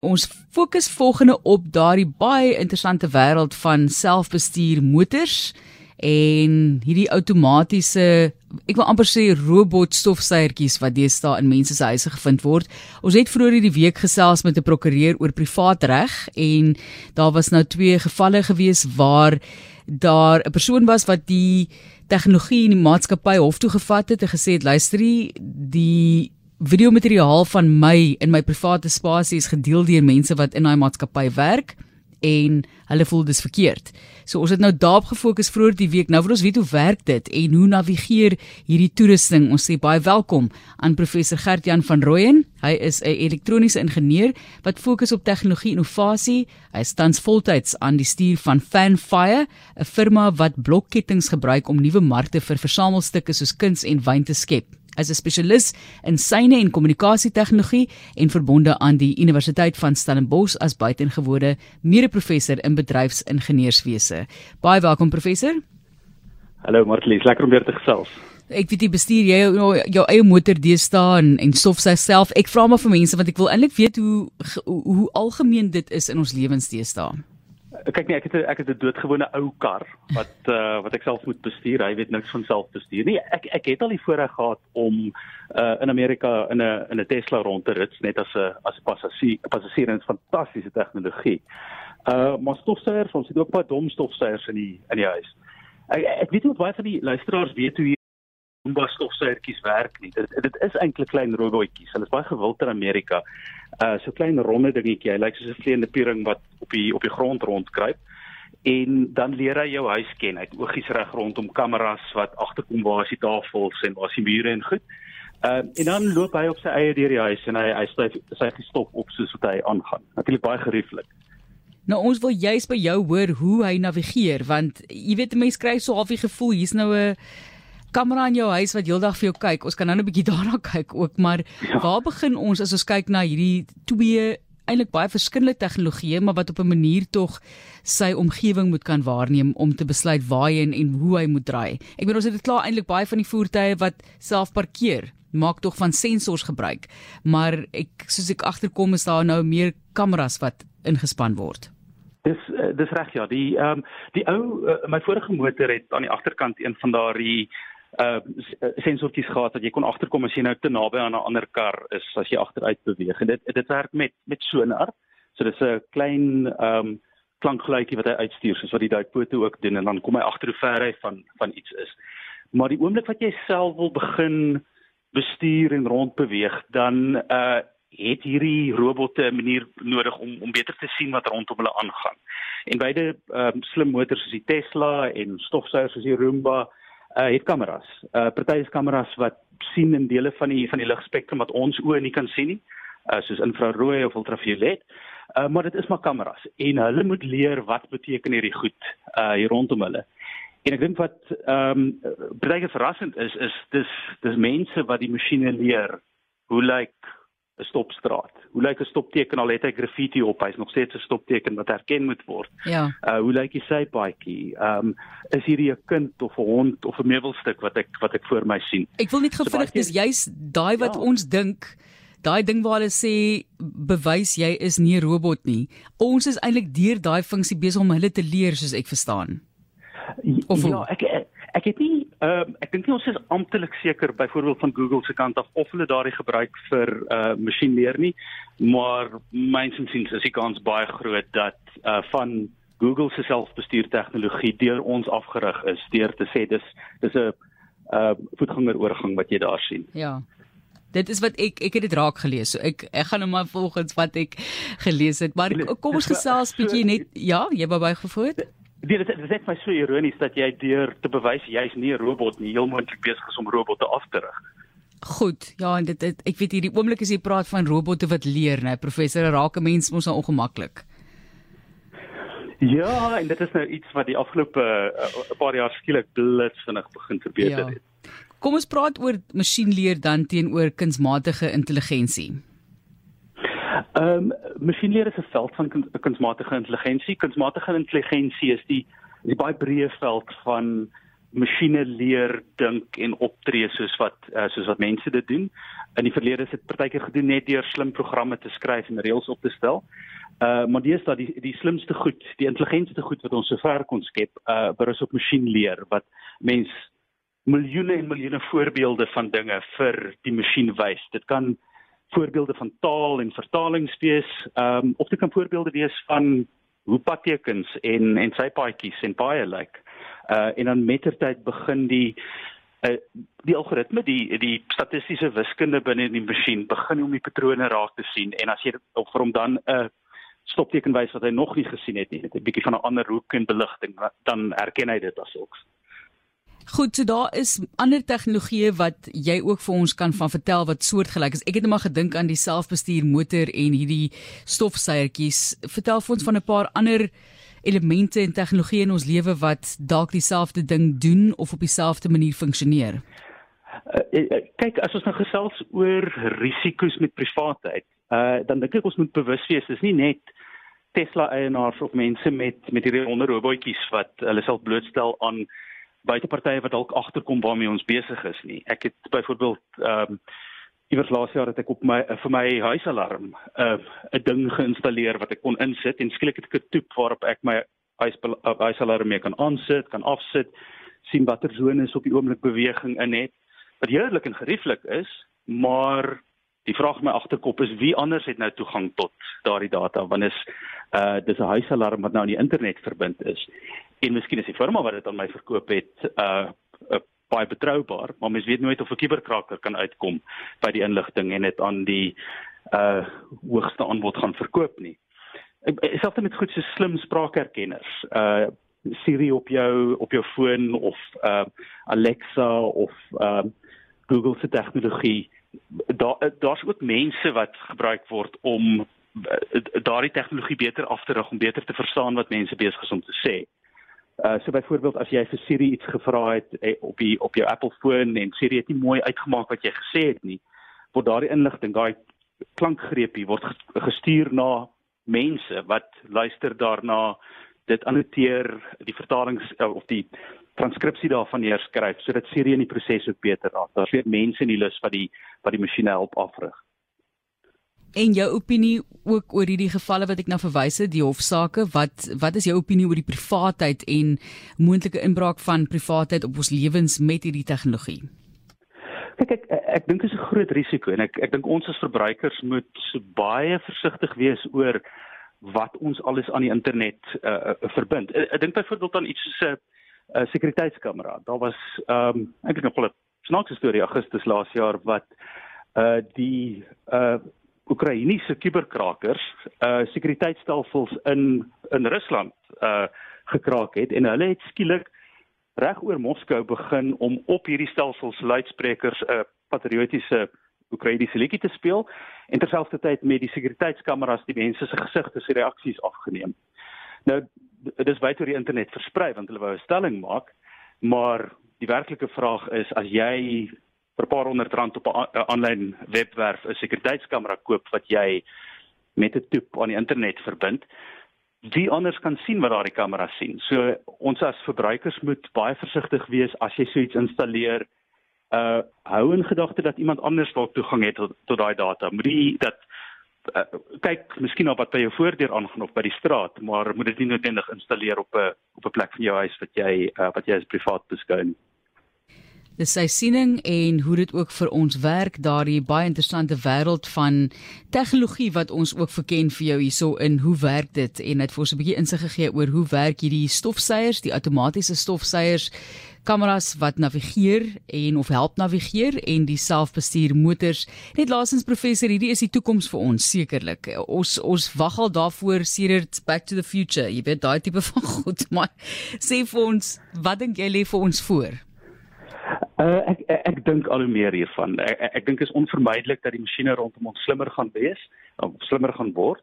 Ons fokus volgende op daardie baie interessante wêreld van selfbestuur motors en hierdie outomatiese ek wil amper sê robot stofsuiertjies wat deesdae in mense se huise gevind word. Ons het vroeër hierdie week gesels met 'n prokureur oor privaatreg en daar was nou twee gevalle gewees waar daar 'n persoon was wat die tegnologie in die maatskappy hof toe gevat het en gesê het luister die videomateriaal van my in my private spasie is gedeel deur mense wat in daai maatskappy werk en hulle voel dis verkeerd. So ons het nou daarop gefokus vroeër die week. Nou wil ons weet hoe werk dit en hoe navigeer hierdie toerusting. Ons sê baie welkom aan professor Gert-Jan van Rooyen. Hy is 'n elektroniese ingenieur wat fokus op tegnologie innovasie. Hy is tans voltyds aan die stuur van Fanfire, 'n firma wat blokkettings gebruik om nuwe markte vir versamelstukke soos kuns en wyn te skep as 'n spesialis in syne en kommunikasietegnologie en verbonde aan die Universiteit van Stellenbosch as buitengewone mede-professor in bedryfsingenieurswese. Baie welkom professor. Hallo Martlies, lekker om weer te gesels. Ek weet jy bestuur jy jou, jou, jou eie motor deesdae en, en stof self. Ek vra maar vir mense want ek wil eintlik weet hoe hoe algemeen dit is in ons lewens deesdae. Kyk nee, ek het ek het 'n doodgewone ou kar wat uh, wat ek self moet bestuur. Hy weet niks van self bestuur nie. Ek ek het al die voorreg gehad om uh, in Amerika in 'n in 'n Tesla rond te rit net as 'n as 'n passasier. Passasier is fantastiese tegnologie. Uh maar stofsuiers, ons het ook baie dom stofsuiers in die in die huis. Ek ek weet nie baie van die luisteraars weet hoe Roomba stofsuiertjies werk nie. Dit dit is eintlik klein robotjies. Hulle is baie gewild in Amerika. Uh so klein ronde dingetjie. Hy lyk soos 'n vleiende piering wat op die op die grond rondkruip. En dan leer hy jou huis ken. Hy het oogies reg rondom kameras wat agterkom waar is die tafels en waar is die mure en goed. Uh en dan loop hy op sy eie deur die huis en hy hy styf sy stop op soos wat hy aangaan. Natuurlik baie gerieflik. Nou ons wil juist by jou hoor hoe hy navigeer want jy weet mense kry so half die gevoel hier's nou 'n kamera in jou huis wat heeldag vir jou kyk. Ons kan nou 'n bietjie daarna kyk ook, maar ja. waar begin ons as ons kyk na hierdie twee eintlik baie verskillende tegnologieë, maar wat op 'n manier tog sy omgewing moet kan waarneem om te besluit waar hy en, en hoe hy moet draai. Ek bedoel ons het dit klaar eintlik baie van die voertuie wat self parkeer maak tog van sensors gebruik, maar ek soos ek agterkom is daar nou meer kameras wat ingespan word. Dis uh, dis reg ja, die ehm um, die ou uh, my vorige motor het aan die agterkant een van daardie uh sensortjies gehad dat jy kon agterkom as jy nou te naby aan 'n ander kar is as jy agteruit beweeg en dit dit werk met met sonar. So dis 'n klein ehm um, klankgeluidjie wat hy uitstuur soos wat die duikpote ook doen en dan kom hy agter hoe ver hy van van iets is. Maar die oomblik wat jy self wil begin bestuur en rondbeweeg, dan uh het hierdie robotte 'n manier nodig om om beter te sien wat rondom hulle aangaan. En beide ehm um, slim motors soos die Tesla en stofsuigers soos die Roomba uh, het kameras. Uh party is kameras wat sien in dele van die van die ligspektrum wat ons oë nie kan sien nie, uh soos infrarooi of ultraviolet. Uh maar dit is maar kameras en hulle moet leer wat beteken hierdie goed uh hier rondom hulle. En ek dink wat ehm um, baie verrassend is is dis dis mense wat die masjiene leer hoe lyk like 'n stopstraat. Hoe lyk 'n stopteken al het hy graffiti op? Hy's nog steeds 'n stopteken wat herken moet word. Ja. Uh hoe lyk die sypaadjie? Ehm um, is hierdie 'n kind of 'n hond of 'n meubelstuk wat ek wat ek voor my sien? Ek wil net gou vinnig dis juis daai wat ja. ons dink Daai ding waar hulle sê bewys jy is nie 'n robot nie. Ons is eintlik deur daai funksie besig om hulle te leer soos ek verstaan. Of ja, ek ek het nie Ehm uh, ek dink nie ons is amptelik seker byvoorbeeld van Google se kant af of hulle daardie gebruik vir uh masjienleer nie, maar myns insiens is die kans baie groot dat uh van Google se selfbestuur tegnologie deur ons afgerig is deur te sê dis dis 'n uh voetgangeroorgang wat jy daar sien. Ja. Dit is wat ek ek het dit raak gelees. So ek ek gaan nou maar volgens wat ek gelees het. Maar kom ons gesels bietjie net ja, jy wou bygevoer? Dit is dit is my so ironies dat jy deur te bewys jy's nie 'n robot nie, heel moontlik besig is om robotte af te rig. Goed, ja, en dit, dit ek weet hierdie oomblik as jy praat van robotte wat leer, né, professor, raak 'n mens mos nou ongemaklik. Ja, en dit is nou iets wat die afgelope 'n uh, paar jaar skielik blitsvinnig begin verbeter ja. het. Kom ons praat oor masjienleer dan teenoor kunsmatige intelligensie. Ehm um, masjienleer is 'n veld van kunsmatige intelligensie. Kunsmatige intelligensie is die die baie breë veld van masjiene leer dink en optree soos wat uh, soos wat mense dit doen. In die verlede is dit partykeer gedoen net deur slim programme te skryf en reëls op te stel. Uh maar dis dat die die slimste goed, die intelligentste goed wat ons sover kon skep, uh berus op masjienleer wat mens miljoene en miljoene voorbeelde van dinge vir die masjien wys. Dit kan voorbeelde van taal en vertalings wees, ehm um, of dit kan voorbeelde wees van hoe padtekens en en sypaadjies en baie lyk. Like uh en dan mettertyd begin die uh die algoritme die die statistiese wiskunde binne in die masjien begin om die patrone raak te sien en as jy op vir hom dan 'n uh, stopteken wys wat hy nog nie gesien het nie 'n bietjie van 'n ander hoek en beligting dan herken hy dit as sulks. Goed, so daar is ander tegnologieë wat jy ook vir ons kan van vertel wat soortgelyk is. Ek het net maar gedink aan die selfbestuur motor en hierdie stofsuiertjies. Vertel vir ons van 'n paar ander elemente en tegnologie in ons lewe wat dalk dieselfde ding doen of op dieselfde manier funksioneer? Uh, kyk, as ons nou gesels oor risiko's met privaatheid, uh dan dink ek ons moet bewus wees, dis nie net Tesla eienaars of mense met met hierdie onderrobotjies wat hulle self blootstel aan buitepartye wat dalk agterkom waarmee ons besig is nie. Ek het byvoorbeeld ehm um, iewers laas jaar het ek op my vir my huisalarm 'n uh, 'n ding geïnstalleer wat ek kon insit en skielik het ek 'n toep waarop ek my huis huisalarm mee kan aansit, kan afsit, sien watter sones op die oomblik beweging in het. Wat heerlik en gerieflik is, maar die vraag my agterkop is wie anders het nou toegang tot daardie data wanneer is uh dis 'n huisalarm wat nou aan die internet verbind is. En miskien is die firma wat dit aan my verkoop het uh 'n baie betroubaar, maar mens weet nooit of 'n kuberkraker kan uitkom by die inligting en dit aan die uh hoogste aanbod gaan verkoop nie. Selfs met goed so slim spraakherkenners, uh Siri op jou op jou foon of uh Alexa of uh Google se tegnologie, daar daar's ook mense wat gebruik word om daardie tegnologie beter af te rig om beter te verstaan wat mense besig is om te sê. Uh so byvoorbeeld as jy vir Siri iets gevra het eh, op die op jou Apple foon en Siri het nie mooi uitgemaak wat jy gesê het nie, word daardie inligting, daai klankgreepie word gestuur na mense wat luister daarna, dit annoteer, die vertalings of die transkripsie daarvan neerskryf sodat Siri in die proses ook beter raak. Daar's weer mense in die lus wat die wat die masjiene help afrig en jou opinie ook oor hierdie gevalle wat ek nou verwys het, die hofsaake, wat wat is jou opinie oor die privaatheid en moontlike inbraak van privaatheid op ons lewens met hierdie tegnologie? Kyk ek ek, ek dink dit is 'n groot risiko en ek ek dink ons as verbruikers moet baie versigtig wees oor wat ons alles aan die internet uh, verbind. Ek, ek dink byvoorbeeld aan iets soos 'n uh, sekuriteitskamera. Daar was ehm um, eintlik nog 'n snaakse storie Augustus laas jaar wat uh die uh Oekraïense kuberkrakers uh sekuriteitstelsels in in Rusland uh gekraak het en hulle het skielik reg oor Moskou begin om op hierdie stelsels luidsprekers 'n uh, patriotiese Oekraïense liedjie te speel en terselfdertyd met die sekuriteitskameras die mense se gesigte se reaksies afgeneem. Nou dit is baie oor die internet versprei want hulle wou 'n stelling maak, maar die werklike vraag is as jy vir 'n paar honderd rand op 'n aanlyn webwerf 'n sekuriteitskamera koop wat jy met 'n toep aan die internet verbind, wie anders kan sien wat daardie kamera sien. So ons as verbruikers moet baie versigtig wees as jy so iets installeer. Uh hou in gedagte dat iemand anders dalk toegang het tot, tot daai data. Moenie dat uh, kyk miskien op wat by jou voordeur aangaan of by die straat, maar moet dit nie noodwendig installeer op 'n op 'n plek van jou huis wat jy uh, wat jy as privaat beskou nie. Dis sy siening en hoe dit ook vir ons werk daardie baie interessante wêreld van tegnologie wat ons ook verken vir jou hierso in hoe werk dit en dit vir ons 'n bietjie insig gegee oor hoe werk hierdie stofsuiers, die outomatiese stofsuiers, kameras wat navigeer en of help navigeer en die selfbestuur motors. Net laasens professor, hierdie is die toekoms vir ons sekerlik. Ons ons wag al daarvoor sedert back to the future. Jy weet daai tipe van goed, maar sê vir ons, wat dink jy lê vir ons voor? Uh, ek ek, ek dink al hoe meer hiervan. Ek ek, ek dink is onvermydelik dat die masjiene rondom ons slimmer gaan wees, of slimmer gaan word.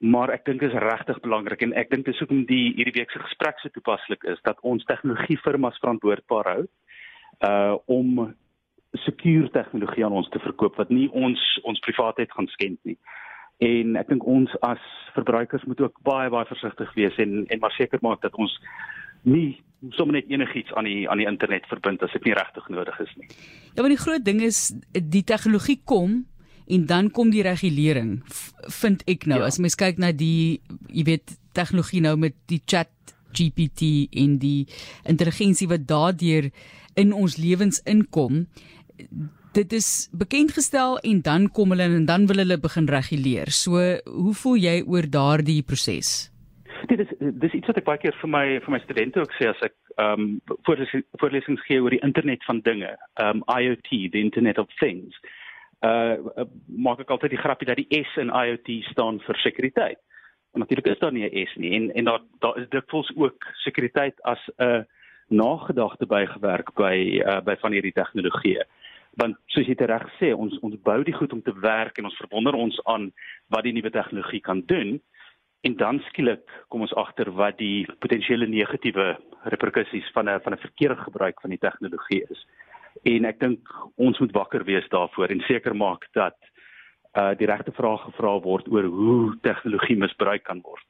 Maar ek dink is regtig belangrik en ek dink dis hoekom die hierdie week se gesprek so toepaslik is dat ons tegnologiefirmas verantwoordbaar hou uh om sekuur tegnologie aan ons te verkoop wat nie ons ons privaatheid gaan skend nie. En ek dink ons as verbruikers moet ook baie baie versigtig wees en en maar seker maak dat ons nie sommer net enigiets aan die aan die internet verbind as dit nie regtig nodig is nie. Ja, maar die groot ding is die tegnologie kom en dan kom die regulering vind ek nou ja. as mens kyk na die jy weet tegnologie nou met die chat GPT en die intelligensie wat daardeur in ons lewens inkom dit is bekend gestel en dan kom hulle en dan wil hulle begin reguleer. So hoe voel jy oor daardie proses? Dit is dis iets wat ek baie keer vir my vir my studente ook sê as ek ehm um, voorlesings voorlesings gee oor die internet van dinge, ehm um, IoT, the internet of things. Uh maak ek altyd die grappie dat die S in IoT staan vir sekuriteit. En natuurlik is daar nie 'n S nie en en daar daar is dikwels ook sekuriteit as 'n nagedagte bygewerk by uh, by van hierdie tegnologieë want soos jy reg sê ons ons bou die goed om te werk en ons verwonder ons aan wat die nuwe tegnologie kan doen en dan skielik kom ons agter wat die potensiële negatiewe reperkusies van 'n van 'n verkeerde gebruik van die tegnologie is. En ek dink ons moet wakker wees daarvoor en seker maak dat uh die regte vrae gevra word oor hoe tegnologie misbruik kan word.